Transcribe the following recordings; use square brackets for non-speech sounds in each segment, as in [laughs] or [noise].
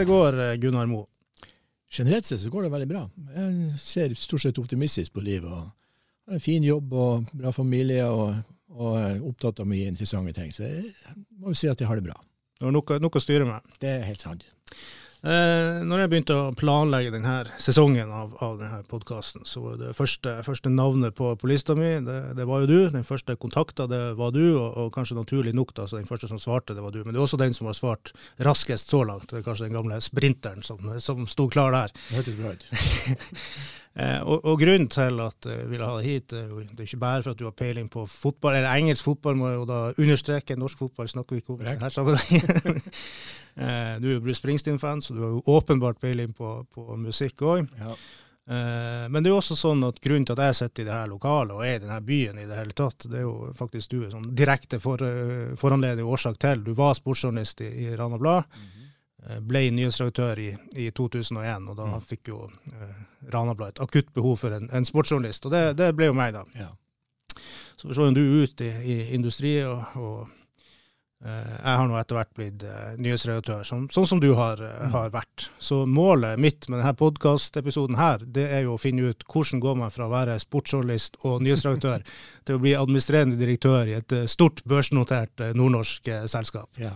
Det går, eh, Gunnar Mo? Generelt sett så går det veldig bra. Jeg ser stort sett optimistisk på livet. og har en fin jobb og bra familie og, og er opptatt av mye interessante ting. Så jeg må jo si at jeg har det bra. Du har nok å styre med. Det er helt sant. Eh, når jeg begynte å planlegge denne sesongen av, av denne podkasten, så var det første, første navnet på, på lista mi, det, det var jo du. Den første kontakta, det var du, og, og kanskje naturlig nok da, så den første som svarte, det var du. Men det er også den som har svart raskest så langt. Det er kanskje den gamle sprinteren som, som sto klar der. Hørtes bra ut. [laughs] Eh, og, og grunnen til at jeg ville ha deg hit, det er jo det er ikke bare for at du har peiling på fotball, eller engelsk fotball må jeg jo da understreke, norsk fotball snakker vi ikke om i denne sammenhengen. [laughs] eh, du er jo Bruce Springsteen-fan, så du har jo åpenbart peiling på, på musikk òg. Ja. Eh, men det er jo også sånn at grunnen til at jeg sitter i det her lokalet og er i denne byen i det hele tatt, det er jo faktisk du er sånn direkte for, foranledig årsak til. Du var sportsjournalist i, i Rana Blad. eh, Ble nyhetsredaktør i, i 2001, og da fikk jo eh, Rana Blad et akutt behov for en, en sportsjournalist, og det, det ble jo meg, da. Ja. Så forsvant du ut i, i industri, og, og eh, jeg har nå etter hvert blitt eh, nyhetsredaktør, som, sånn som du har, eh, har vært. Så målet mitt med denne podkastepisoden her, det er jo å finne ut hvordan går man fra å være sportsjournalist og nyhetsredaktør [laughs] til å bli administrerende direktør i et eh, stort børsnotert eh, nordnorsk eh, selskap. Ja.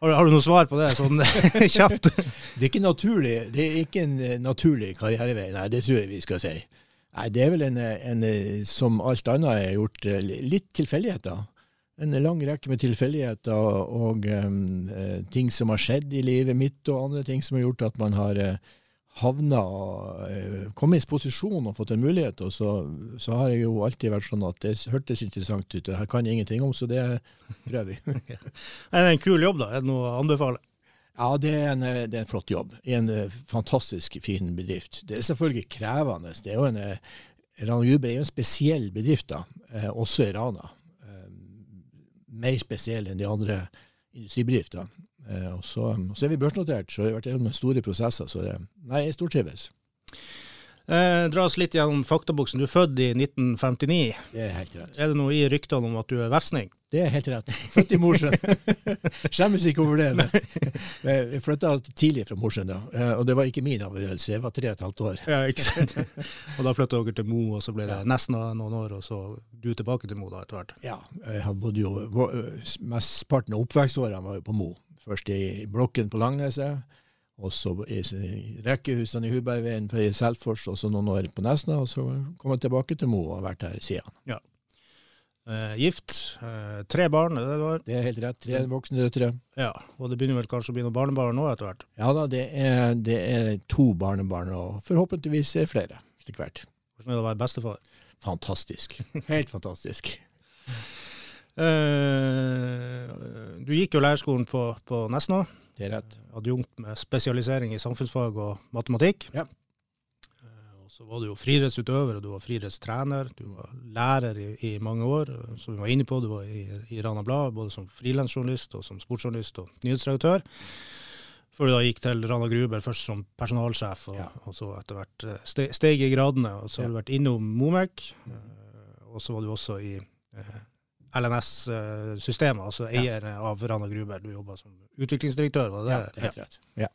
Har, du- har du noe svar på det, sånn [laughs] kjapt? [laughs] Det er ikke naturlig, det er ikke en eh, naturlig karrierevei, nei, det tror jeg vi skal si. Nei, det er vel en, eh, en eh, som alt annet er gjort, eh, litt tilfeldigheter. En lang rekke med tilfeldigheter og um, ting som har skjedd i livet mitt, og andre ting som har gjort at man har eh, havna og eh, kommet i posisjon og fått en mulighet. Og så, så har jeg jo alltid vært sånn at det hørtes interessant ut, det her kan jeg ingenting om, så det prøver vi. [laughs] Er det en kul jobb, da? Er det noe å anbefale? Ja, det er, en, det er en flott jobb. I en fantastisk fin bedrift. Det er selvfølgelig krevende. Det er jo en, Rana Gruber er jo en spesiell bedrift, da, også i Rana. Mer spesiell enn de andre industribedriftene. Eh, og så, så er vi børsnotert, så vi har vært gjennom store prosesser. Så det, nei, jeg stortrives. Eh, dra oss litt gjennom faktaboksen. Du er født i 1959. Det er helt rett. Er det noe i ryktene om at du er vefsning? Det er helt rett. Født i Mosjøen. [laughs] Skjemmes ikke over det. Men, vi flytta tidlig fra Mosjøen, da. Eh, og det var ikke min avgjørelse. Jeg var tre og et halvt år. Ja, ikke sant? [laughs] og da flytta dere til Mo, og så ble det nesten noen år, og så du tilbake til Mo da etter hvert. Ja, jeg bodde jo Mesteparten av oppvekstårene var jo på Mo. Først i blokken på Langneset, og så i rekkehusene i Hubergveien på Selfors, og så noen år på Nesna, og så kom jeg tilbake til Mo og har vært her siden. Eh, gift, eh, tre barn, er det det var? Det er helt rett. Tre voksne døtre. Ja, og det begynner vel kanskje å bli noen barnebarn nå etter hvert? Ja da, det er, det er to barnebarn, og forhåpentligvis er flere etter hvert. Hvordan er det å være bestefar? Fantastisk. [laughs] Helt fantastisk. [laughs] Eh, du gikk jo lærerskolen på, på Nesna, Det er rett. adjunkt med spesialisering i samfunnsfag og matematikk. Ja. Eh, Og så var du jo friidrettsutøver, og du var friidrettstrener. Du var lærer i, i mange år, eh, som vi var inne på. Du var i, i Rana Blad, både som frilansjournalist og som sportsjournalist og nyhetsredaktør. Før du da gikk til Rana Gruber, først som personalsjef, og, Ja. og så etter hvert eh, steg i gradene. Og så har du vært innom Momek, eh, og så var du også i eh, LNS-systemet, altså eier av Rana Gruber. Du jobba som utviklingsdirektør, var det det? Ja, helt rett. Ja.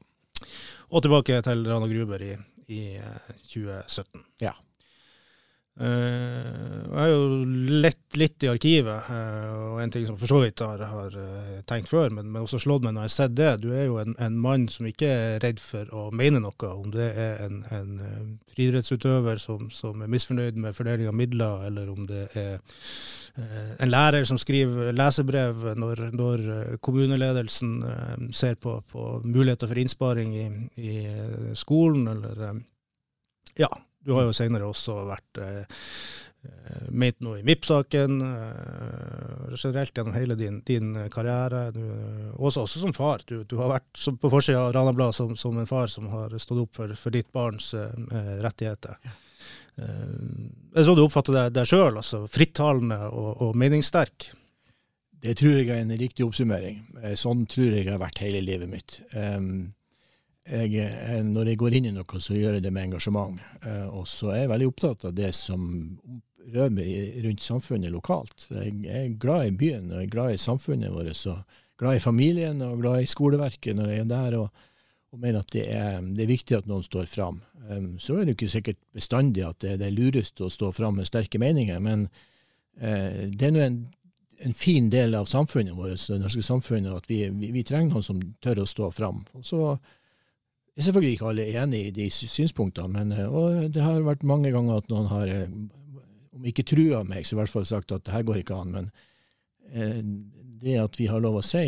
Og tilbake til Rana Gruber i, i eh, 2017. Ja. Eh, jeg har jo lett litt i arkivet, eh, og en ting som for så vidt har, har eh, tenkt før, men, men også slått meg når jeg har sett det. Du er jo en, en mann som ikke er redd for å mene noe, om det er en, en friidrettsutøver som, som er misfornøyd med fordeling av midler, eller om det er en lærer som skriver lesebrev når, når kommuneledelsen ser på, på muligheter for innsparing i, i skolen, eller Ja. Du har jo senere også vært eh, eh ment noe i MIP-saken, eh, generelt gjennom hele din, din karriere. Du, også, også, som far. Du, du har vært på forsida av Rana Blad som, som, en far som har stått opp for, for ditt barns eh, rettigheter. Ja. Eh, sånn du oppfatter deg, deg sjøl, altså frittalende og, og meningssterk? Det tror jeg er en riktig oppsummering. Sånn tror jeg jeg har vært hele livet mitt. Um, jeg, eh, når jeg går inn i noe, så gjør jeg det med engasjement. Uh, og så er jeg veldig opptatt av det som rører meg rundt samfunnet lokalt. Jeg er glad i byen og jeg er glad i samfunnet vårt. og Glad i familien og glad i skoleverket når jeg er der. og, og mener at det er, det er, viktig at noen står fram. Um, så er det ikke sikkert bestandig at det, det er lurest å stå fram med sterke meninger, men det er nå en, en, fin del av samfunnet vårt, det norske samfunnet, at vi, vi, vi, trenger noen som tør å stå fram. Og så selvfølgelig ikke alle enig i de synspunktene, men og det har vært mange ganger at noen har, om ikke trua meg, så i hvert fall sagt at det her går ikke an. Men eh, det at vi har lov å si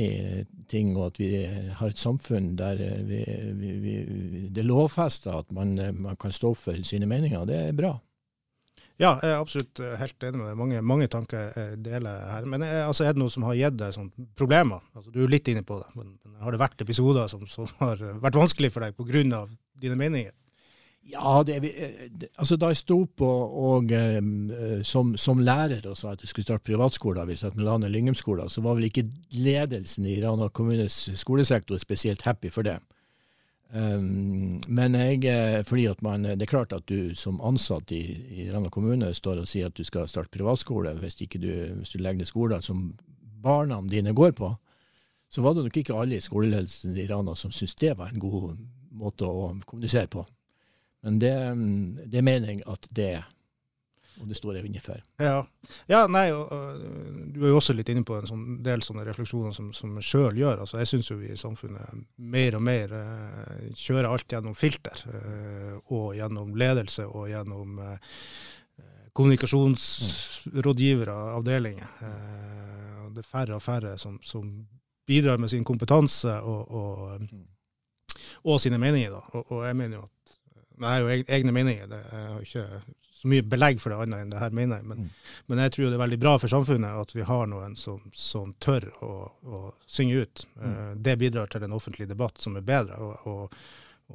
ting, og at vi har et samfunn der vi, vi, vi, det er lovfesta at man, man, kan stå opp for sine meninger, det er bra. Ja, jeg er absolutt eh, helt enig med deg. Mange, mange tanker jeg deler her. Men eh, altså, er det noe som har gitt deg sånn, problemer? Altså, du er litt inne på det, men, men har det vært episoder som, som har vært vanskelig for deg pga. dine meninger? Ja, det, eh, altså da jeg sto på og, som, som, lærer og sa at jeg skulle starte privatskoler hvis jeg la ned Lyngumskolen, så var vel ikke ledelsen i Rana kommunes skolesektor spesielt happy for det. Um, men jeg, eh, fordi at man, det er klart at du som ansatt i, i Rana kommune står og sier at du skal starte privatskole hvis, ikke du, hvis du legger ned skoler som barna dine går på, så var det nok ikke alle i skoleledelsen i Rana som syntes det var en god måte å kommunisere på. Men det, mm, det mener jeg at det er og det står jeg inne for. Ja, ja nei, og, og, du er jo også litt inne på en sånn del sånne refleksjoner som, som sjøl gjør. Altså, jeg syns jo vi i samfunnet mer og mer eh, kjører alt gjennom filter, eh, og gjennom ledelse og gjennom eh, kommunikasjonsrådgivere, avdelinger. Eh, det er færre og færre som, som, bidrar med sin kompetanse og, og, og sine meninger. Da. Og, og jeg mener jo at jeg har jo egne meninger. Det, jeg har ikke så mye belegg for det annet enn det her mener jeg. Men, mm. men, jeg tror det er veldig bra for samfunnet at vi har noen som, som tør å, å, synge ut. Mm. Uh, det bidrar til en offentlig debatt som er bedre. Og, og,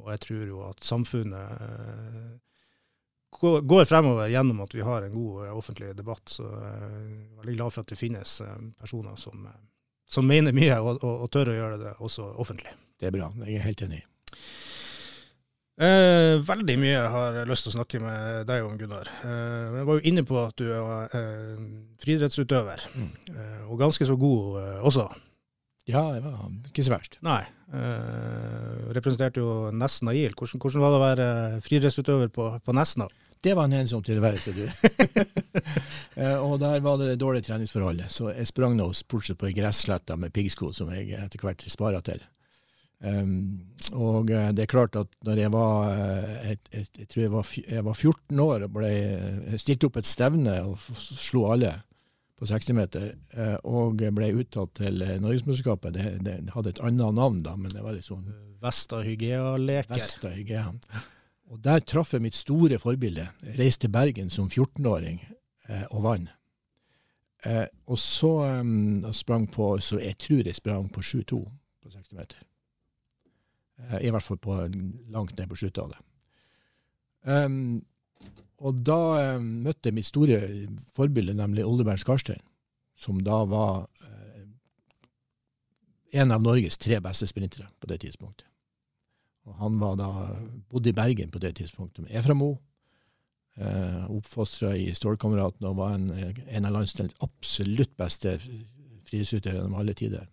og jeg tror jo at samfunnet eh, går fremover gjennom at vi har en god uh, offentlig debatt. Så jeg er veldig glad for at det finnes personer som, som mener mye og, og, tør å gjøre det også offentlig. Det er bra. Jeg er helt enig. Eh, veldig mye jeg har lyst til å snakke med deg om, Gunnar. Eh, jeg var jo inne på at du er eh, friidrettsutøver, mm. eh, og ganske så god eh, også. Ja, jeg var ikke så verst. Nei. Eh, representerte jo Nesna IL. Hvordan, hvordan, var det å være friidrettsutøver på, på Nesna? Det var en ensom tilværelse, du. [laughs] og der var det dårlige treningsforhold, så jeg sprang nå bortsett på ei gresslette med piggsko, som jeg etter hvert spara til. Um, og eh, det er klart at når jeg var jeg, et, et, jeg tror jeg var, jeg var 14 år og ble eh, stilt opp et stevne og slo alle på 60-meter, og ble uttatt til Norgesmesterskapet. Det, det, hadde et annet navn da, men det var litt sånn Vesta Hygea-leker. Vesta Og der traff jeg mitt store forbilde. Jeg reiste til Bergen som 14-åring eh, og vant. Eh, og så um, sprang på Så jeg tror jeg sprang på 7-2 på 60 meter. Eh, I hvert fall på langt ned på slutten Um, og da um, møtte jeg mitt store forbilde, nemlig Oldebjørn Skarstein, som da var uh, en av Norges tre beste sprintere på det tidspunktet. Og han var da, bodde i Bergen på det tidspunktet, med Eframo. Uh, Oppfostra i Stålkameraten og var en, en av landsdelens absolutt beste friidrettsutøvere gjennom alle tider.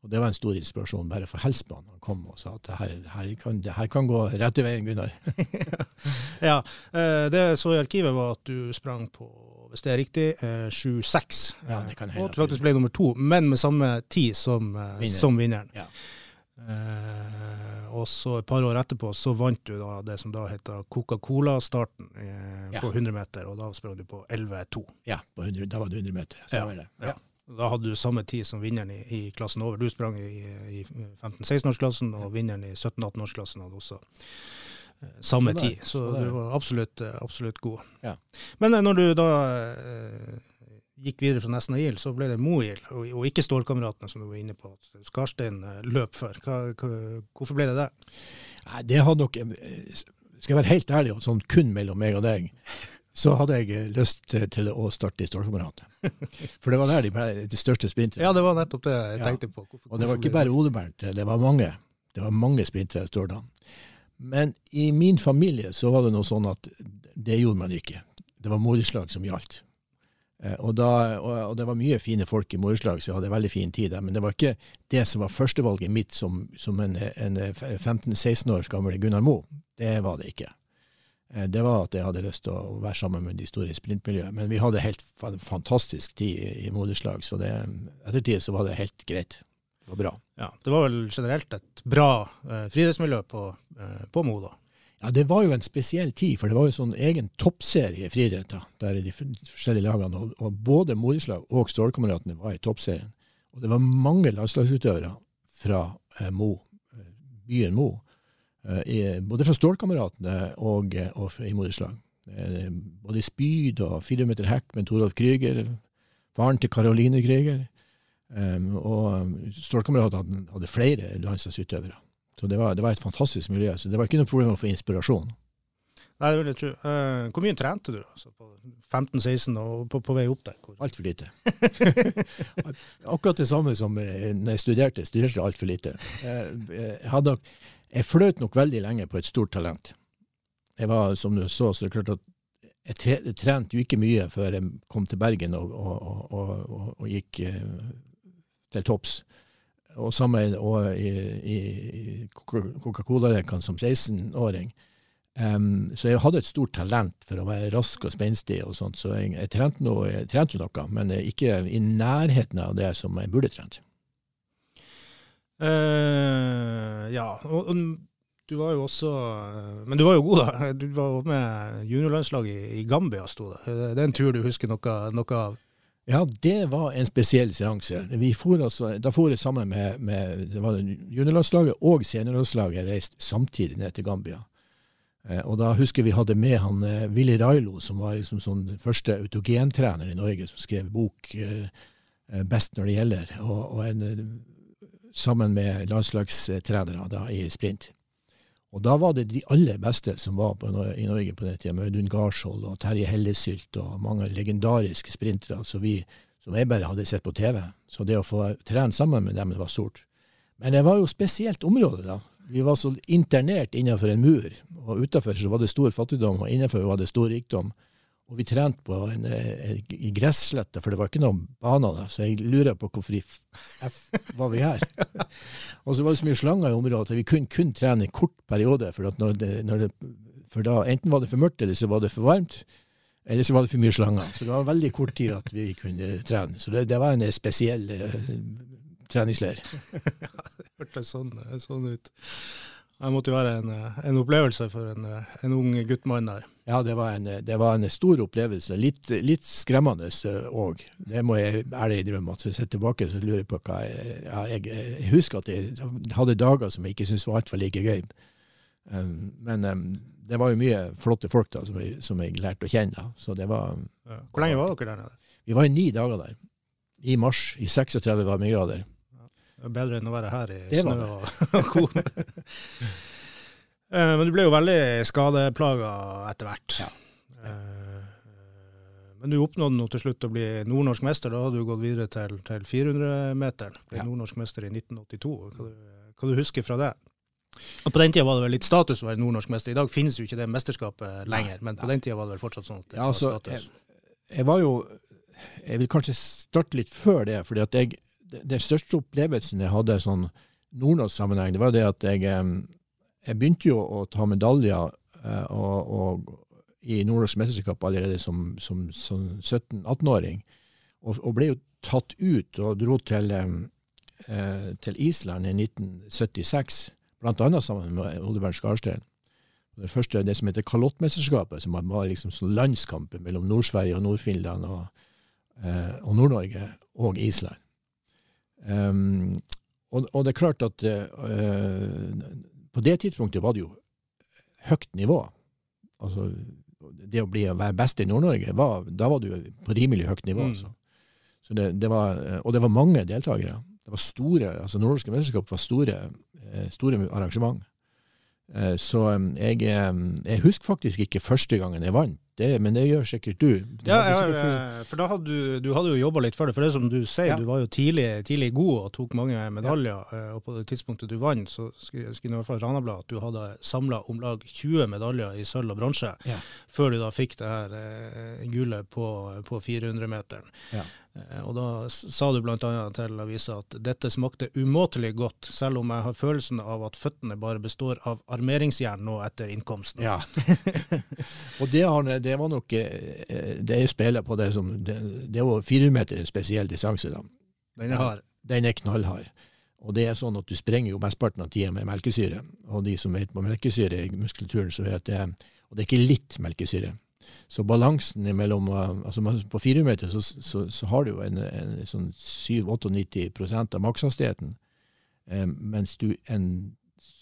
Og Det var en stor inspirasjon bare for Helsbanen. Han kom og sa at det her, her, kan, det her kan gå rett i veien, Gunnar. [laughs] ja, eh, Det jeg så i arkivet, var at du sprang på, hvis det er riktig, 7-6. Eh, ja, det kan Og du faktisk ble nummer to, men med samme tid som, eh, Vinner. som vinneren. Ja. Uh, og så et par år etterpå så vant du da det som da heter Coca-Cola-starten uh, ja. på 100 meter, og da sprang du på 11-2. Ja, 100, da var det 100 meter. Ja. det. Ja. Da hadde du samme tid som vinneren i, i klassen over. Du sprang i, i 15-16-årsklassen, og vinneren i 17-18-årsklassen hadde også samme det- tid. Så du var absolutt, eh, absolutt god. Ja. Men eh, når du da eh, gikk videre fra Nesna IL, så ble det Moil, og, og ikke Stålkameratene, som du var inne på. at Skarstein eh, løp for. Hva, hva, hvorfor ble det det? Nei, det hadde nok eh, Skal jeg være helt ærlig, sånn kun mellom meg og deg, så hadde jeg lyst til, å starte i Stålkameratene. [laughs] For det var der de ble de største sprinterne. Ja, det var nettopp det jeg tenkte på. Hvorfor, Og det var ikke bare Ole Bernt, det var mange. Det var mange sprintere i Stordalen. Men i min familie så var det noe sånn at det gjorde man ikke. Det var moreslag som gjaldt. Eh, Og, da, og, det var mye fine folk i moreslag, så jeg hadde veldig fin tid der. Men det var ikke det som var førstevalget mitt som, som en, en 15-16 års gammel Gunnar Moe. Det var det ikke. Eh, Det var at jeg hadde lyst til å være sammen med de store i sprintmiljøet. Men vi hadde helt fantastisk tid i, moderslag, så det, etter tid så var det helt greit. Det var bra. Ja, det var vel generelt et bra eh, friidrettsmiljø på, eh, på Mo, da. Ja, det var jo en spesiell tid, for det var jo sånn egen toppserie i friidrett. Der de forskjellige lagene, og, og både moderslag og Stålkameratene var i toppserien. Og det var mange landslagsutøvere fra eh, Mo, eh, byen Mo, både fra Stålkameratene og, eh, og i Moreslag. Eh, både i spyd og 400 meter hekk med Torolf Krüger, faren til Karoline Krüger. Um, og Stålkameratene hadde, flere landslagsutøvere. Så det var, det var et fantastisk miljø. Så det var ikke noe problem å få inspirasjon. Nei, det vil jeg tro. Uh, hvor mye trente du altså, på 15-16 og på, på vei opp der? Hvor? Altfor lite. [laughs] Akkurat det samme som eh, når jeg studerte. Studerte altfor lite. Jeg, jeg, hadde, jeg fløt nok veldig lenge på et stort talent. Jeg var, som du så, så det er klart at jeg, trente jo ikke mye før jeg kom til Bergen og, og, og, og, gikk eh, til topps. Og samme i, i, i Coca-Cola-rekene som 16-åring. Um, så jeg hadde et stort talent for å være rask og spenstig og sånt, så jeg, jeg trente noe, jeg trente noe, men ikke i nærheten av det som jeg burde trent. Eh, ja, og, og du var jo også eh, Men du var jo god, da. Du var med juniorlandslaget i, i Gambia, sto det. Det er en tur du husker noe, noe av? Ja, det var en spesiell seanse. Altså, da for jeg sammen med, med det var juniorlandslaget og seniorlandslaget reist samtidig ned til Gambia. Eh, og da husker vi hadde med han eh, Willy Railo, som var liksom sånn første autogentrener i Norge, som skrev bok eh, eh, 'Best når det gjelder', og, og en, sammen med landslagstrenere da, i sprint. Og da var det de aller beste som var på, i Norge på den tida, med Audun Garsvold og Terje Hellesylt og mange legendariske sprintere som, vi, som jeg bare hadde sett på TV. Så det å få trene sammen med dem, det var stort. Men det var jo spesielt område, da. Vi var så internert innenfor en mur, og utenfor så var det stor fattigdom, og innenfor var det stor rikdom. Og vi trente på en, en, i gresslette, for det var ikke noen baner der, så jeg lurer på hvorfor i f var vi her. [laughs] og så var det så mye slanger i området at vi kunne kun trene i kort periode, for, at når det, når det, for da enten var det for mørkt, eller så var det for varmt, eller så var det for mye slanger. Så det var veldig kort tid at vi kunne trene. Så det, det var en spesiell eh, treningsleir. [laughs] hørtes sånn, sånn ut. Det måtte jo være en, en opplevelse for en, en ung guttmann der. Ja, det var en, det var en stor opplevelse. Litt, litt skremmende òg. Det må jeg ærlig innrømme. at Så jeg ser tilbake så lurer jeg på hva jeg, ja, jeg, husker at jeg hadde dager som jeg ikke syntes var altfor like gøy. Um, men um, det var jo mye flotte folk da, som jeg, som jeg lærte å kjenne. Da. Så det var, Hvor lenge var dere der nede? vi var i ni dager der. I mars, i 36 varmegrader. Det Bedre enn å være her i Det snø og, [laughs] korn. Eh, Men du ble jo veldig skadeplaga etter hvert. Ja. Eh, Men du oppnådde nå til slutt å bli nordnorsk mester. Da hadde du gått videre til, til 400-meteren. Ble Ja. nordnorsk mester i 1982. Hva du, hva du husker fra det? Og På den tida var det vel litt status å være nordnorsk mester. I dag finnes jo ikke det mesterskapet lenger, men på den tida var det vel fortsatt sånn at det Ja, altså, var status. jeg, jeg var jo Jeg vil kanskje starte litt før det. fordi at jeg, Den største opplevelsen jeg hadde sånn nordnorsk sammenheng, det var det at jeg, jeg begynte jo å ta medaljer eh, og, og, i nordnorsk mesterskap allerede som, som, som 17-18-åring. Og, og ble jo tatt ut og dro til, eh, til Island i 1976, blant annet sammen med Oliver Skarstein. Det første det som heter Kalottmesterskapet, som var liksom sånn landskamp mellom Nord-Sverige og Nord-Finland og, eh, og Nord-Norge og Island. Um, og, og det er klart at uh, på det tidspunktet var det jo høyt nivå. Altså, det å bli å være best i Nord-Norge, da var du på rimelig høyt nivå. Mm. Altså. Så det, det var, og det var mange deltakere. Det var store, altså Nordnorske mesterskap var store, eh, store arrangement. Så um, jeg, um, jeg husker faktisk ikke første gangen jeg vant, det, men det gjør sikkert du. Det Ja, ja, sikkert eh, for da hadde du, du hadde jo jobba litt for det. For det som du sier, Ja. du var jo tidlig, tidlig god og tok mange medaljer. eh, Og på det tidspunktet du vant, så skri- skriver i hvert fall Ranabladet at du hadde samla om lag 20 medaljer i sølv og bronse, Ja. før du da fikk det her eh, gullet på, på 400-meteren. Ja. Eh, Og da sa du bl.a. til avisa at dette smakte umåtelig godt, selv om jeg har følelsen av at føttene bare består av armeringsjern nå etter innkomsten. Ja. [laughs] og det, har, det var nok eh, Det er spillet på det som Det, det er jo 400 meter en spesiell distanse, da. Den jeg har. Den er knallhard. Og det er sånn at du sprenger jo mesteparten av tida med melkesyre. Og de som vet på melkesyre i muskulaturen, så vet det Og det er ikke litt melkesyre. Så balansen mellom altså På 400 meter så, så, så har du jo en, en sånn 7-98 av makshastigheten. Eh, mens du en,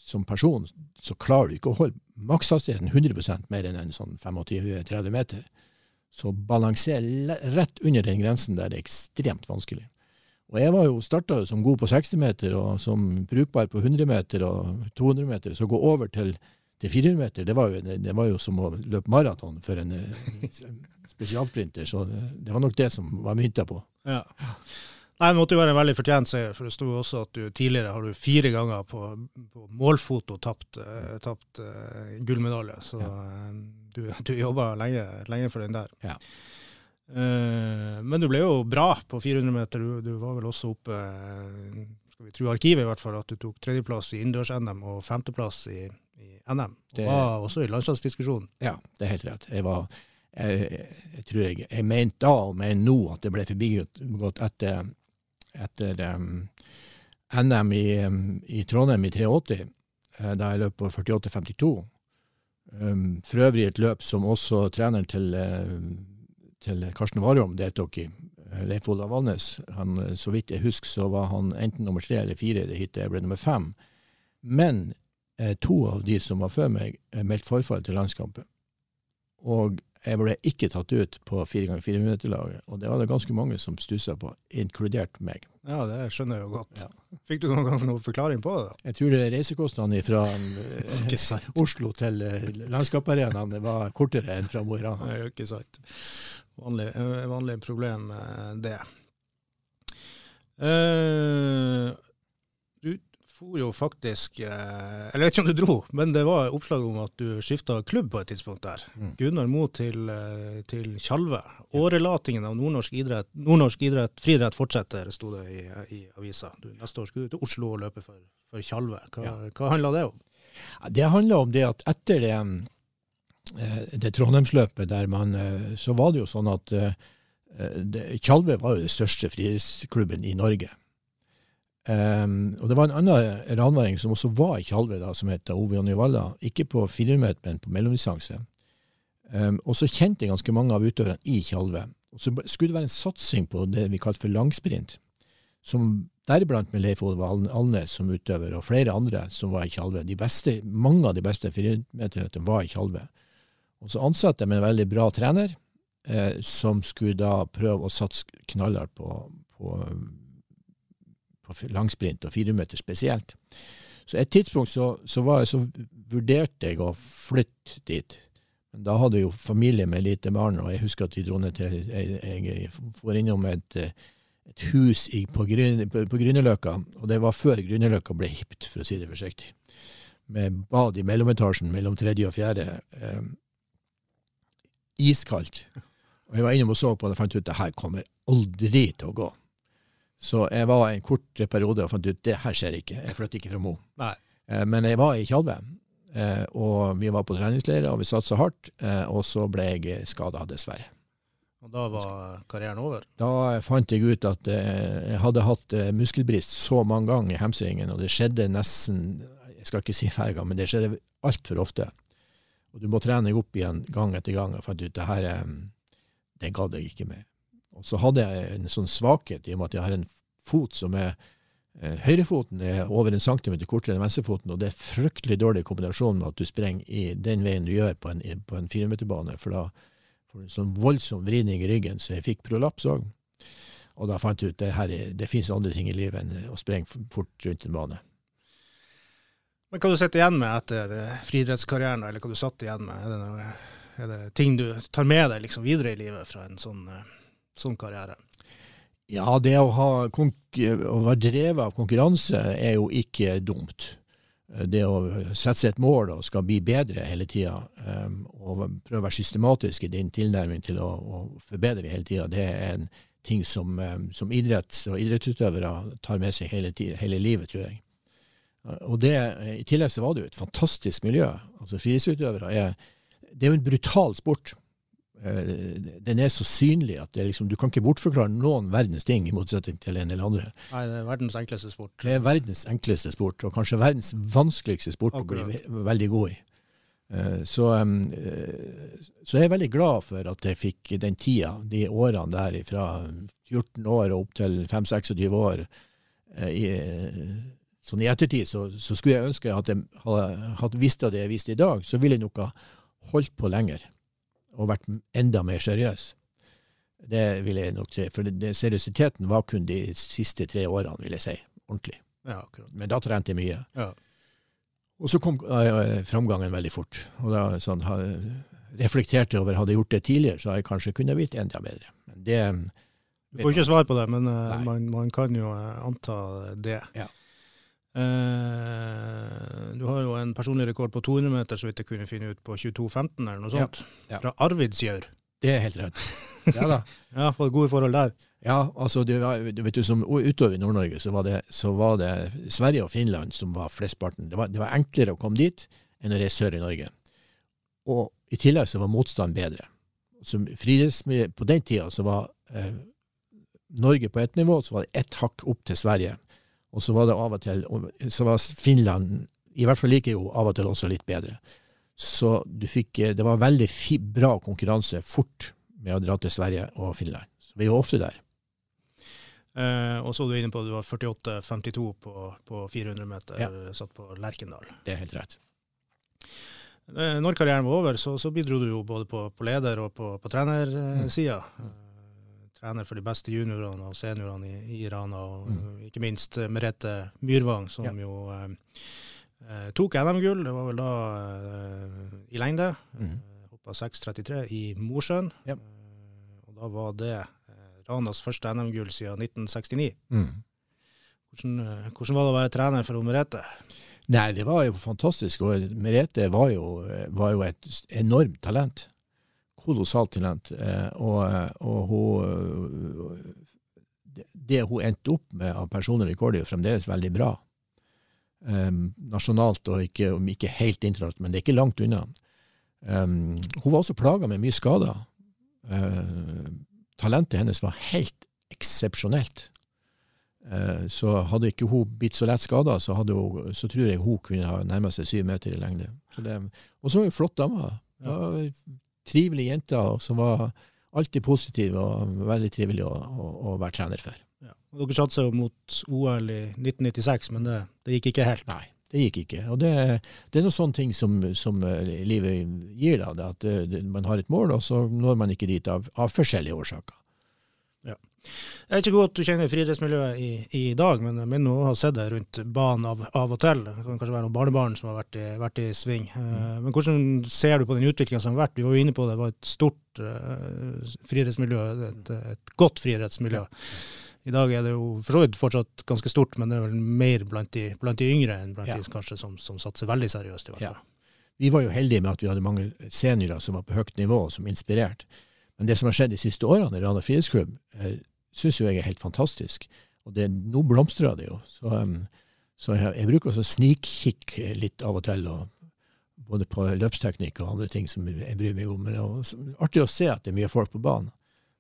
som person så klarer du ikke å holde makshastigheten 100 mer enn en sånn 25-30 meter. Så balanser rett under den grensen der det er ekstremt vanskelig. Og jeg var jo starta som god på 60 meter og som brukbar på 100 meter og 200 meter. Så gå over til, til 400 meter, det var, jo, det, det var jo som å løpe maraton for en eh, [laughs] spesialsprinter. Så det, var nok det som var mynta på. Ja. Nei, Det måtte jo være en veldig fortjent seier, for det sto også at du tidligere har du fire ganger på, på målfoto tapt, eh, tapt uh, gullmedalje. Så ja. du, du jobba lenge, lenge for den der. Ja. Uh, men du ble jo bra på 400 meter. Du, du var vel også oppe eh, skal vi tro arkivet i hvert fall, at du tok tredjeplass i innendørs-NM og femteplass i, i NM. Og Det- var også i landslagsdiskusjonen. Ja, det er helt rett. Jeg var jeg, jeg tror jeg, jeg mente da og mener nå at det ble forbigått etter, etter um, NM i, um, i Trondheim i 83, eh, da jeg løp på 48,52. Um, for øvrig et løp som også treneren til, eh, til Karsten Warholm deltok i. eh, Leif Olav Valnes. Han, så vidt jeg husker, så var han enten nummer tre eller fire i det hittet. Jeg ble nummer fem. Men to av de som var før meg, meldte forfall til landskampen. Og jeg ble ikke tatt ut på fire ganger fire minutter-laget. Og det var det ganske mange som stussa på, inkludert meg. Ja, det skjønner jeg jo godt. Ja. Fikk du noen gang noen forklaring på det? da? Jeg tror det reisekostnadene fra [laughs] eh. Oslo til eh, landskaparenaen var kortere enn fra Mo i Rana. ikke sant. Vanlig, eh, vanlig problem, det. Du for jo faktisk eh, Eller jeg vet ikke om du dro, men det var oppslag om at du skifta klubb på et tidspunkt der. Mm. Gunnar Mo til, eh, til Tjalve. Årelatingen av nordnorsk idrett, nordnorsk idrett, friidrett fortsetter, sto det i, i avisa. Du, neste år skulle du til Oslo og løpe for, for Tjalve. Hva, Ja. hva handla det om? Det handla om det at etter det, eh, det Trondheimsløpet, der man, så var det jo sånn at Tjalve var jo den største friidrettsklubben i Norge. Um, og det var en annen ranværing som også var i Tjalve, da, som het Ove Jonny Valla. Ikke på 400 meter, men på mellomdistanse. Um, og så kjente jeg ganske mange av utøverne i Tjalve. Og så skulle det være en satsing på det vi kalte for langsprint, som deriblant med Leif Ove Alnes som utøver, og flere andre som var i Tjalve. Mange av de beste 400-meterne var i Tjalve. Og så ansatte jeg med en veldig bra trener, eh, som skulle da prøve å satse knallhardt på, på, på langsprint og 400 meter spesielt. Så et tidspunkt så, så, var, jeg- så vurderte jeg å flytte dit. Men da hadde jeg jo familie med lite barn, og jeg husker at vi dro ned til Jeg, får innom et, et hus i, på, på, på Grünerløkka, og det var før Grünerløkka ble hipt, for å si det forsiktig. Med bad i mellometasjen mellom tredje og fjerde. Eh, iskaldt. Og jeg var innom og så på det og fant ut at det her kommer aldri til å gå. Så jeg var en kort periode og fant ut det her skjer ikke. Jeg flytter ikke fra Mo. Nei. Eh, Men jeg var i Tjalve, eh, og vi var på treningsleirer, og vi satsa hardt. eh, Og så ble jeg skada, dessverre. Og da var karrieren over. Da fant jeg ut at jeg hadde hatt muskelbrist så mange ganger i hamstringen, og det skjedde nesten Jeg skal ikke si hver gang, men det skjedde altfor ofte. Og du må trene deg opp igjen gang etter gang. Og fant ut det her Det gadd jeg ikke med. Og så hadde jeg en sånn svakhet i og med at jeg har en fot som er Eh, høyrefoten er over en centimeter kortere enn venstrefoten, og det er fryktelig dårlig kombinasjon med at du sprenger i den veien du gjør på en, på en firemeterbane, for da får du en sånn voldsom vridning i ryggen, så jeg fikk prolaps òg. Og da fant jeg ut det det finnes andre ting i livet enn å sprenge fort rundt en bane. Men Hva du sitter igjen med etter eh, friidrettskarrieren, eller hva du satt igjen med? Er det, noe, er det ting du tar med deg liksom videre i livet fra en sånn, eh, sånn karriere? Ja, det å, ha, å være drevet av konkurranse er jo ikke dumt. Det å sette seg et mål og skal bli bedre hele tida, um, og prøve å være systematisk i din tilnærming til å, å forbedre hele tida, det er en ting som, um, som idretts- og idrettsutøvere tar med seg hele, tida, hele livet, tror jeg. Og det, I tillegg så var det jo et fantastisk miljø. Altså Friidrettsutøvere er Det er jo en brutal sport. Eh, den er så synlig at liksom, du kan ikke bortforklare noen verdens ting, i motsetning til en eller andre. Nei, det er verdens enkleste sport. Det er verdens enkleste sport, og kanskje verdens vanskeligste sport Akkurat. å bli veldig god i. Eh, så, så, jeg er veldig glad for at jeg fikk den tida, de årene der fra 14 år og opp til 5-26 år, eh, i, sånn i ettertid så, så, skulle jeg ønske at jeg hadde visst det jeg visste i dag, så ville jeg nok ha holdt på lenger og vært enda mer seriøs. Det vil jeg nok si. For det, seriøsiteten var kun de siste tre årene, vil jeg si. Ordentlig. Ja, Men da trente jeg mye. Ja. Og så kom uh, framgangen veldig fort. Og da sånn, ha, reflekterte over hadde jeg gjort det tidligere, så hadde jeg kanskje kunnet blitt enda bedre. Men det Du får ikke svar på det, men uh, man, man, kan jo uh, anta det. Ja. Uh, du har jo en personlig rekord på 200 meter, så vidt jeg kunne finne ut, på 22,15 eller noe sånt. Ja, ja. Fra Arvidsjaur. Det er helt rett. [laughs] Ja da. ja, Var det gode forhold der? Ja, altså du, vet du, som utover i Nord-Norge så, så, var det Sverige og Finland som var flestparten. Det var, det var enklere å komme dit enn å reise sør i Norge. Og i tillegg så var motstand bedre. Så på den tida så var eh, Norge på ett nivå, så var det ett hakk opp til Sverige. Og så var det av og til så var Finland, i hvert fall like jo, av og til også litt bedre. Så du fikk Det var veldig bra konkurranse fort med å dra til Sverige og Finland. Så vi var ofte der. Eh, og så er du inne på at du var 48-52 på, på, 400 meter, ja. satt på Lerkendal. Det er helt rett. Eh, når karrieren var over, så, så bidro du jo både på, på leder- og på, på trenersida. Mm trener for de beste juniorene og seniorene i, i Rana. Og mm. ikke minst eh, Merete Myrvang, som ja. jo eh, eh tok NM-gull. Det var vel da eh, i lengde. Mm. Hoppa 6,33 i Mosjøen. Ja. Eh, og da var det eh, Ranas første NM-gull siden 1969. Mm. Hvordan, hvordan, var det å være trener for Merete? Nei, det var jo fantastisk. Og Merete var jo, var jo et enormt talent kolossalt talent. Eh, og, og hun Det hun endte opp med av personlig rekord, er jo fremdeles veldig bra. Um, nasjonalt og ikke, ikke helt internasjonalt, men det er ikke langt unna. Um, hun var også plaga med mye skader. Uh, talentet hennes var helt eksepsjonelt. Uh, så hadde ikke hun blitt så lett skada, så, så, tror jeg hun kunne ha nærma seg syv meter i lengde. Og så var hun flott dame. Ja trivelig jente som var alltid positiv og veldig trivelig å, å, å være trener for. Ja. Dere satsa jo mot OL i 1996, men det, det, gikk ikke helt? Nei, det gikk ikke. Og det, det er noen sånne ting som, som eh, livet gir deg. At det, man har et mål, og så når man ikke dit av, av forskjellige årsaker. Jeg er ikke godt du kjenner friidrettsmiljøet i, i, dag, men jeg mener å ha sett det rundt banen av, av, og til. Det kan kanskje være noen barnebarn som har vært i, vært i sving. Mm. Uh, men hvordan ser du på den utviklinga som har vært? Vi var jo inne på det, det var et stort uh, friidrettsmiljø, et, et, godt friidrettsmiljø. I dag er det jo for så vidt fortsatt ganske stort, men det er vel mer blant de, blant de yngre enn blant ja. de kanskje som, som satser veldig seriøst. i hvert fall. Ja. Vi var jo heldige med at vi hadde mange seniorer som var på høyt nivå, som inspirerte. Men det som har skjedd de siste årene i Rana friidrettsklubb, eh, syns jeg er helt fantastisk. Og det, nå blomstrer det jo. Så, så jeg, jeg, bruker også snikkikke litt av og til, og, både på løpsteknikk og andre ting som jeg bryr meg om. Men det er artig å se at det er mye folk på banen.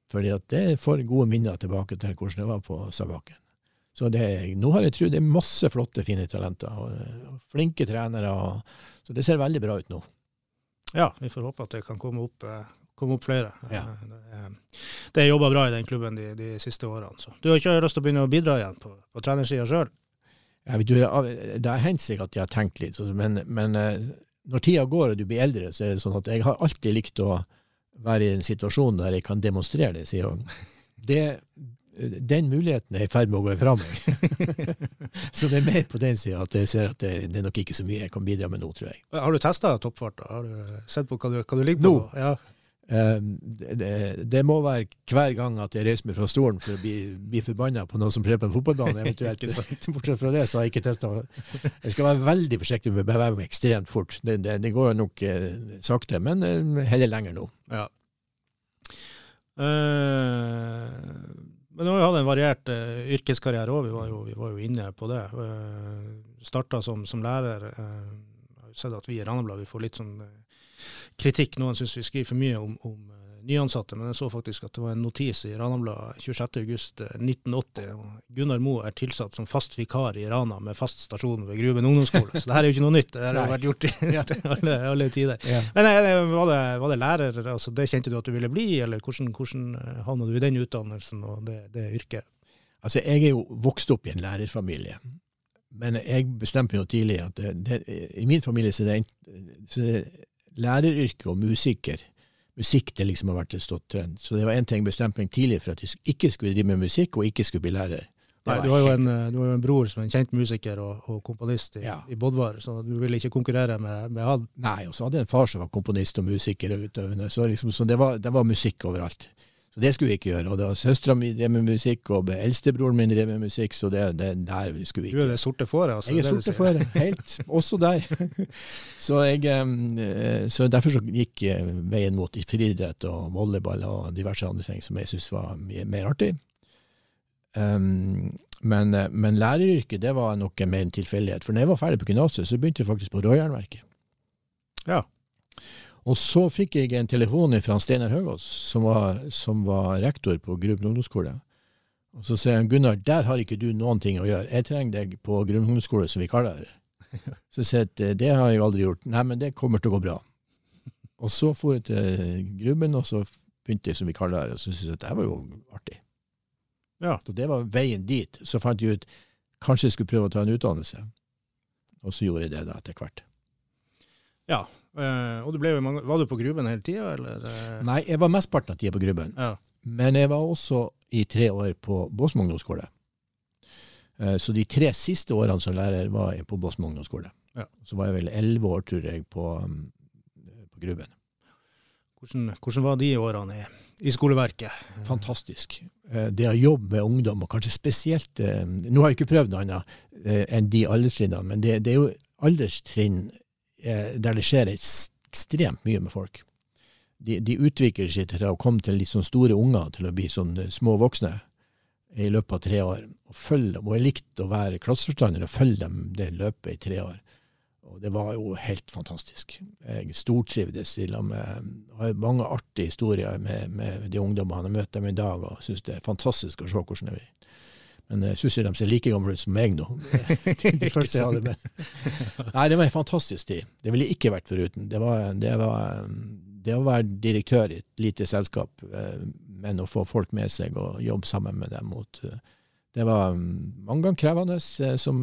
Fordi at det får gode minner tilbake til hvordan det var på Sabakken. Så det, nå har jeg trodd det er masse flotte, fine talenter. Og, og flinke trenere. Og, så det ser veldig bra ut nå. Ja, vi får håpe at det kan komme opp eh, komme opp flere. Ja. Det er jobba bra i den klubben de, de, siste årene. Så. Du har ikke lyst til å begynne å bidra igjen på, på trenersida sjøl? Det har hendt seg at jeg har tenkt litt, så- men, men eh, når tida går og du blir eldre, så er det sånn at jeg har alltid likt å være i en situasjon der jeg kan demonstrere det, sier hun. Det, den muligheten er i ferd med å gå fra meg. [laughs] så det er mer på den sida at jeg ser at det, det er nok ikke så mye jeg kan bidra med nå, tror jeg. Har du testa toppfart? Har du sett på hva du, hva du ligger på? Nå? Ja. Eh, det, det, må være hver gang at jeg reiser meg fra stolen for å bli, bli forbanna på noe som skjer på en fotballbane, eventuelt. [laughs] Bortsett fra det, så har jeg ikke testa. Jeg skal være veldig forsiktig med å bevege meg ekstremt fort. Det, det, det går nok eh, sakte, men eh, heller lenger nå. Ja. Eh, men nå har vi hatt en variert eh, yrkeskarriere òg, vi, vi var jo inne på det. Uh, Starta som, som lærer. eh, jeg har sett at vi i Randablad får litt sånn kritikk. Noen syns vi skriver for mye om, om eh, nyansatte, men jeg så faktisk at det var en notis i Ranabladet 26.8.1980. Gunnar Moe er tilsatt som fast vikar i Rana med fast stasjon ved Gruben ungdomsskole. Så det her er jo ikke noe nytt, det her har jo vært gjort i [laughs] [laughs] alle, alle tider. Ja. Men eh, var, det, var det lærer, altså det kjente du at du ville bli, eller hvordan, hvordan eh, havna du i den utdannelsen og det, det yrket? Altså, jeg er jo vokst opp i en lærerfamilie. Men jeg bestemte meg jo tidlig at det, det, i min familie så er det, en, så er det læreryrke og musiker. Musikk det liksom har vært en stått trend. Så det var en ting jeg bestemte meg tidlig for at jeg ikke skulle drive med musikk, og ikke skulle bli lærer. Nei, du, har en, eh, du har jo en bror som er en kjent musiker og, og komponist i, Ja. i Bodvar, så du ville ikke konkurrere med, med han. Nei, og så hadde jeg en far som var komponist og musiker og utøvende, så, liksom, så det, var, det var musikk overalt. Så det skulle vi ikke gjøre. Og det var søstera mi drev med musikk, og eldstebroren min drev med musikk, så det, det der skulle vi Du er det sorte fåret, altså. Jeg er sorte fåret, helt. Også der. [laughs] så, jeg, eh, så derfor så gikk eh, veien mot friidrett og volleyball og diverse andre ting som jeg syntes var mye mer artig. Um, men, eh, men læreryrket det var nok mer en tilfeldighet. For når jeg var ferdig på gymnaset, så begynte jeg faktisk på Råjernverket. Ja. Og så fikk jeg en telefon fra Steinar Høgås, som var, som var rektor på Gruben ungdomsskole. Og så sier han Gunnar, der har ikke du noen ting å gjøre. Jeg trenger deg på Gruben ungdomsskole som vikarlærer. [laughs] Så jeg sier at eh, det har jeg aldri gjort. Nei, men det kommer til å gå bra. Og så for jeg til Gruben, og så begynte jeg som vikarlærer, og så syntes jeg at det var jo artig. Ja. Så det var veien dit. Så fant jeg ut kanskje jeg skulle prøve å ta en utdannelse. Og så gjorde jeg det da etter hvert. Ja. Eh, og du ble jo mange, var du på Gruben hele tida, eller? eh? Nei, jeg var mesteparten av tida på Gruben. Ja. Men jeg var også i tre år på Båsmo ungdomsskole. Uh, Så de tre siste årene som lærer var jeg på Båsmo ungdomsskole. Ja. Så var jeg vel elleve år, tror jeg, på, um, på Gruben. Hvordan, hvordan var de årene i, i skoleverket? Fantastisk. Eh, Det å jobbe med ungdom, og kanskje spesielt eh, Nå har jeg ikke prøvd noe annet eh, enn de alderstrinnene, men det, det er jo alderstrinn eh, der det skjer ekstremt mye med folk. De, de utvikler seg til å komme til litt sånn store unger, til å bli sånn eh, små voksne i løpet av tre år. Og, følge og jeg likte å være klasseforstander og følge dem det løpet i tre år. Og det var jo helt fantastisk. Jeg stortrivdes i lag med har mange artige historier med, med de ungdommene jeg møter dem i dag, og syns det er fantastisk å se hvordan det blir. Men jeg syns de ser like gamle ut som meg nå. [laughs] De, de første jeg hadde med. Nei, det var en fantastisk tid. Det ville jeg ikke vært foruten. Det var, det var det å være direktør i et lite selskap, eh, men å få folk med seg og jobbe sammen med dem mot eh, Det var mm, mange ganger krevende, eh, som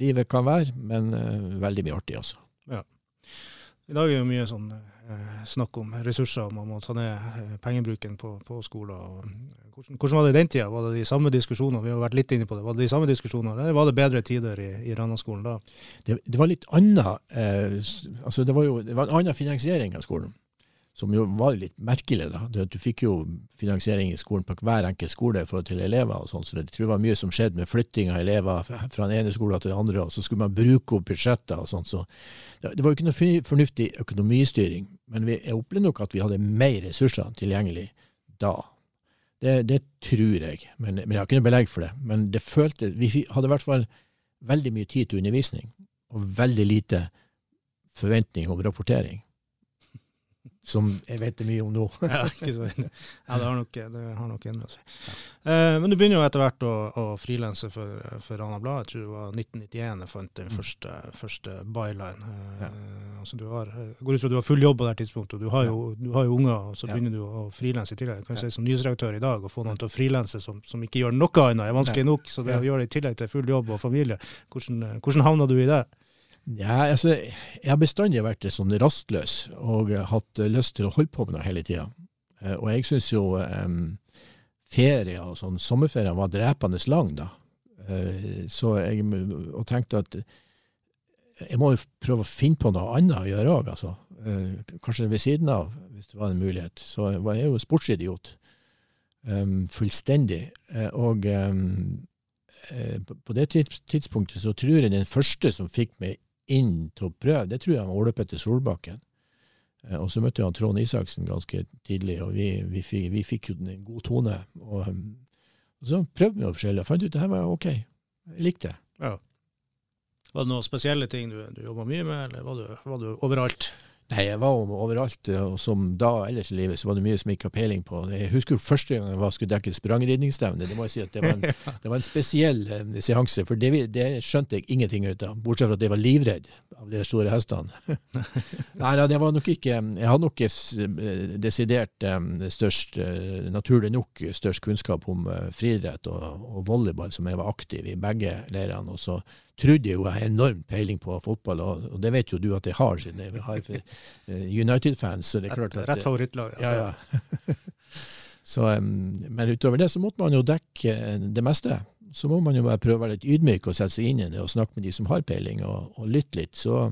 livet kan være, men eh, veldig mye artig også. I dag er det jo mye sånn eh, snakk om ressurser, man må ta ned eh, pengebruken på, på skoler. Eh, hvordan, hvordan var det i den tida? Var det de samme diskusjonene? Vi har vært litt inne på det. Var det de samme diskusjonene, eller var det bedre tider i, i Rana-skolen da? det, det var litt annet eh, altså det var en annen finansiering av skolen, som jo var litt merkelig. da. Det, du fikk jo finansiering i skolen på hver enkelt skole i forhold til elever, og sånn, så det tror jeg var mye som skjedde med flytting av elever fra den ene skolen til den andre, og så skulle man bruke opp budsjetter og sånn. Så det, det var jo ikke noe fornuftig økonomistyring, men vi, jeg opplevde nok at vi hadde mer ressurser tilgjengelig da. Det, det tror jeg, men, men jeg har ikke noe belegg for det. Men det følte, vi hadde i hvert fall veldig mye tid til undervisning, og veldig lite forventning om rapportering. Som jeg vet mye om nå. ja, [laughs] ja, det har nok, det har nok endra seg. Eh, men du begynner jo etter hvert å, å frilanse for, for Rana Blad. Jeg tror det var 1991 jeg fant den første, første byline. Eh, Ja. altså du har, jeg går ut fra du har full jobb på det tidspunktet. Du har jo, du har jo unger, og så Ja. begynner du å frilanse i tillegg. Kan du Ja. si Som nyhetsredaktør i dag, å få noen til å frilanse som, som ikke gjør noe annet, er vanskelig nok. Så det Ja. å gjøre det i tillegg til full jobb og familie, hvordan, hvordan havna du i det? Ja, altså, jeg har bestandig vært sånn rastløs og hatt lyst til å holde på med noe hele tida. Og jeg syns jo um, ferier og sånn, sommerferier var drepende lang, da. Eh, så jeg og tenkte at jeg må jo prøve å finne på noe annet å gjøre òg, altså. Eh, kanskje ved siden av, hvis det var en mulighet. Så jeg var jo sportsidiot. Um, fullstendig. Eh, og um, eh, på det tidspunktet så tror jeg den første som fikk meg inn til å prøve, det tror jeg var Ole Petter Solbakken. Eh, Og så møtte jeg Trond Isaksen ganske tidlig, og vi, vi, fikk, vi fikk jo en god tone. Og, um, og så prøvde vi noe forskjellig, og fant ut at det her var ok. Jeg likte det. Ja. Var det noen spesielle ting du, du jobba mye med, eller var du, var du overalt? Nei, jeg var overalt, og som da ellers i livet, så var det mye som jeg ikke har peiling på. Jeg husker første gang jeg var, skulle dekke sprangridningsstevne. Det må jeg si at det var en, [laughs] det var en spesiell eh, seanse, for det, det skjønte jeg ingenting ut av. Bortsett fra at jeg var livredd av de store hestene. [laughs] Nei, da, det var nok ikke Jeg hadde nok eh, desidert eh, størst, eh, naturlig nok, størst kunnskap om eh, friidrett og, og volleyball, som jeg var aktiv i begge leirene. Og så trodde jeg jo jeg har enorm peiling på fotball, og, og det vet jo du at jeg har, siden jeg har eh, United-fans. så det er klart at rett favorittlag. ja, ja. [laughs] så, um, men utover det så måtte man jo dekke eh, det meste. Så må man jo bare prøve å være litt ydmyk og sette seg inn i det og snakke med de som har peiling, og, og lytte litt. Så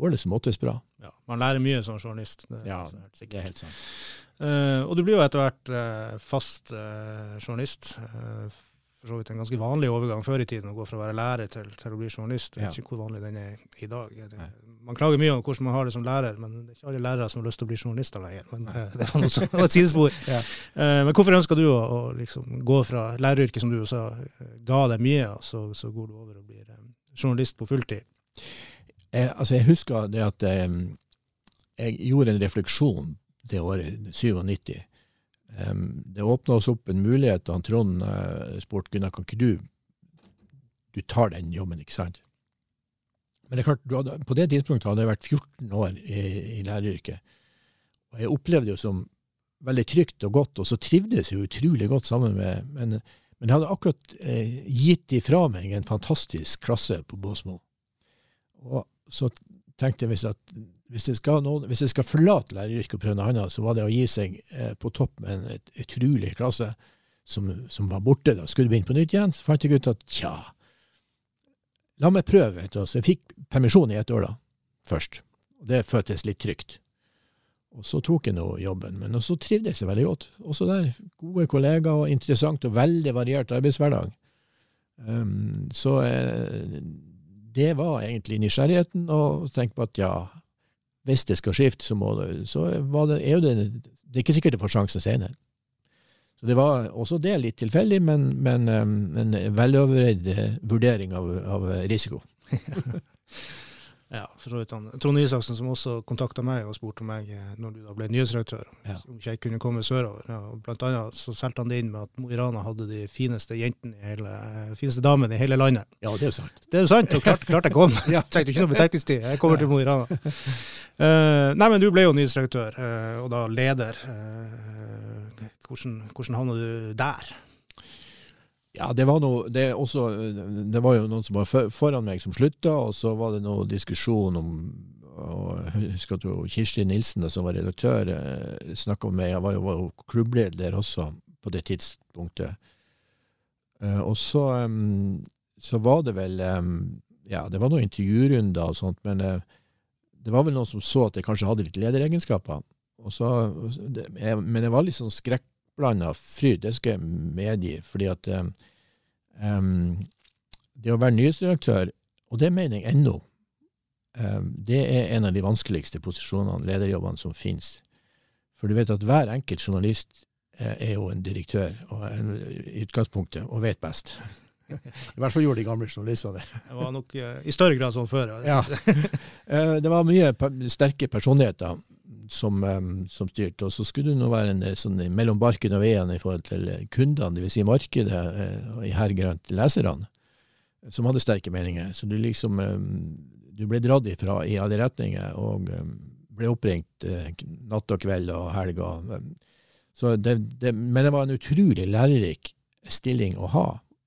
går det som oftest bra. Ja, man lærer mye som journalist. Det, Ja, er sikkert. Det er helt sant. Uh, og du blir jo etter hvert uh, fast uh, journalist. Eh, for så vidt en ganske vanlig overgang før i tiden å gå fra å være lærer til, til å bli journalist. Jeg vet ikke hvor vanlig den er i dag. Det, man klager mye om hvordan man har det som lærer, men det er ikke alle lærere som har lyst til å bli journalister lenger. Men Nei. det var, noe, som- var et sidespor. [laughs] Ja. Eh, men hvorfor ønsker du å, å liksom gå fra læreryrket, som du også sa, eh, ga deg mye, og så, så går du over og blir eh, journalist på fulltid? Jeg, altså jeg husker det at em, jeg gjorde en refleksjon det året, 97. Det åpna oss opp en mulighet da Trond uh, spurte Gunnar, kan ikke du Du tar den jobben, ikke sant? Men det er klart, hadde, på det tidspunktet hadde jeg vært 14 år i, i læreryrket. Og jeg opplevde det som veldig trygt og godt, og så trivdes jeg utrolig godt sammen med Men, men jeg hadde akkurat eh, gitt ifra meg en fantastisk klasse på Båsmo. Og så tenkte jeg hvis, at, hvis, jeg skal noen, hvis jeg skal forlate læreryrket og prøve noe annet, så var det å gi seg eh, på topp med en utrolig klasse som, som var borte. da. Skulle begynne på nytt igjen, så fant jeg ut at tja, la meg prøve. vet du. Så jeg fikk permisjon i ett år da, først. Og det føltes litt trygt. Og så tok jeg nå jobben, men så trivdes jeg veldig godt. Også der, gode kollegaer og interessant og veldig variert arbeidshverdag. Um, så eh, det var egentlig nysgjerrigheten, og tenke på at ja, hvis det skal skifte, så, må det, så det, er jo det, det er ikke sikkert det får sjansen senere. Så det var også det litt tilfeldig, men, men um, en veloverveid eh, vurdering av, av risiko. [laughs] Ja, for så vidt han. Trond Isaksen som også kontakta meg og spurte meg eh, når du da ble nyhetsredaktør, Ja. om ikke jeg kunne komme sørover. Ja, blant annet så solgte han det inn med at Mo i Rana hadde de fineste jentene i hele, eh, fineste damene i hele landet. Ja, det er jo sant. Det er jo sant, og klart, klart jeg kom. [laughs] Jeg trengte ikke noe betenkningstid. Jeg kommer til Mo i Rana. Uh, nei, men du ble jo nyhetsredaktør, uh, og da leder. Uh, hvordan, hvordan havna du der? Ja, det var noe det, også, det var jo noen som var for- foran meg som slutta, og så var det noe diskusjon om og Jeg husker at Kirsti Nilsen, som var redaktør, eh, snakka med meg. Jeg var jo, var klubbleder også på det tidspunktet. Eh, og så, så var det vel Ja, det var noen intervjurunder og sånt, men eh, det var vel noen som så at jeg kanskje hadde litt lederegenskaper. Så, men jeg var litt sånn skrekkblanda fryd, det skal jeg medgi. fordi at em, det å være nyhetsredaktør, og det mener jeg ennå, um, det er en av de vanskeligste posisjonene, lederjobbene, som finnes. For du vet at hver enkelt journalist er jo en direktør og en, i utgangspunktet, og vet best. [laughs] I hvert fall gjorde de gamle journalistene det. Det var nok i større grad sånn før. Ja. [laughs] Eh, det var mye sterke personligheter som, som, styrte. Og så skulle du nå være en, sånn, mellom barken og veien i forhold til kundene, dvs. Si markedet, og i hergrønt leserne, som hadde sterke meninger. Så du liksom du ble dratt ifra i alle retninger, og ble oppringt natt og kveld og helg. Så det, det, men det var en utrolig lærerik stilling å ha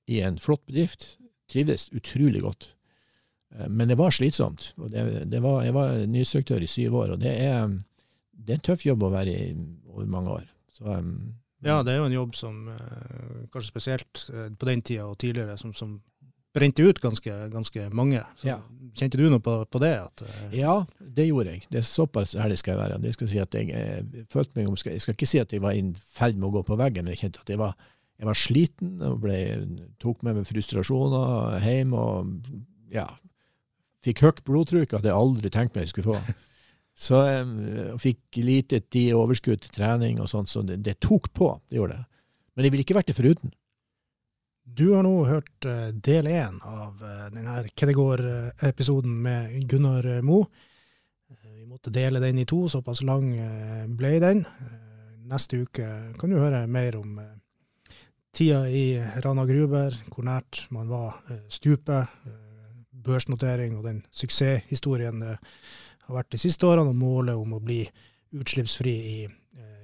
i en flott bedrift. Trivdes utrolig godt. Eh, men det var slitsomt. det, det var, Jeg var nyinstruktør i syv år, og det er, det er en tøff jobb å være i over mange år. Så, um, ja, det er jo en jobb som eh, kanskje spesielt på den tida og tidligere, som, som brente ut ganske, ganske mange. Så, ja. Kjente du noe på, på det? At, uh... Ja, det gjorde jeg. Det er Såpass ærlig skal jeg være. Det skal si jeg, jeg følte meg om, Jeg skal ikke si at jeg var i ferd med å gå på veggen, men jeg kjente at jeg var jeg var sliten og ble, tok med meg frustrasjoner hjem. Og ja, fikk høyt blodtrykk at jeg aldri tenkte meg jeg skulle få. Så jeg fikk lite tid overskudd til trening og sånt, så det, det, tok på. Det gjorde det. Men jeg ville ikke vært det foruten. Du har nå hørt eh, del én av eh, denne Kedegård-episoden med Gunnar Mo. Eh, vi måtte dele den i to, såpass lang ble den. Neste uke kan du høre mer om tida i Rana Gruber, hvor nært man var stupet, børsnotering og den suksesshistorien har vært de siste årene, og målet om å bli utslippsfri i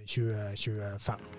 2025. Eh,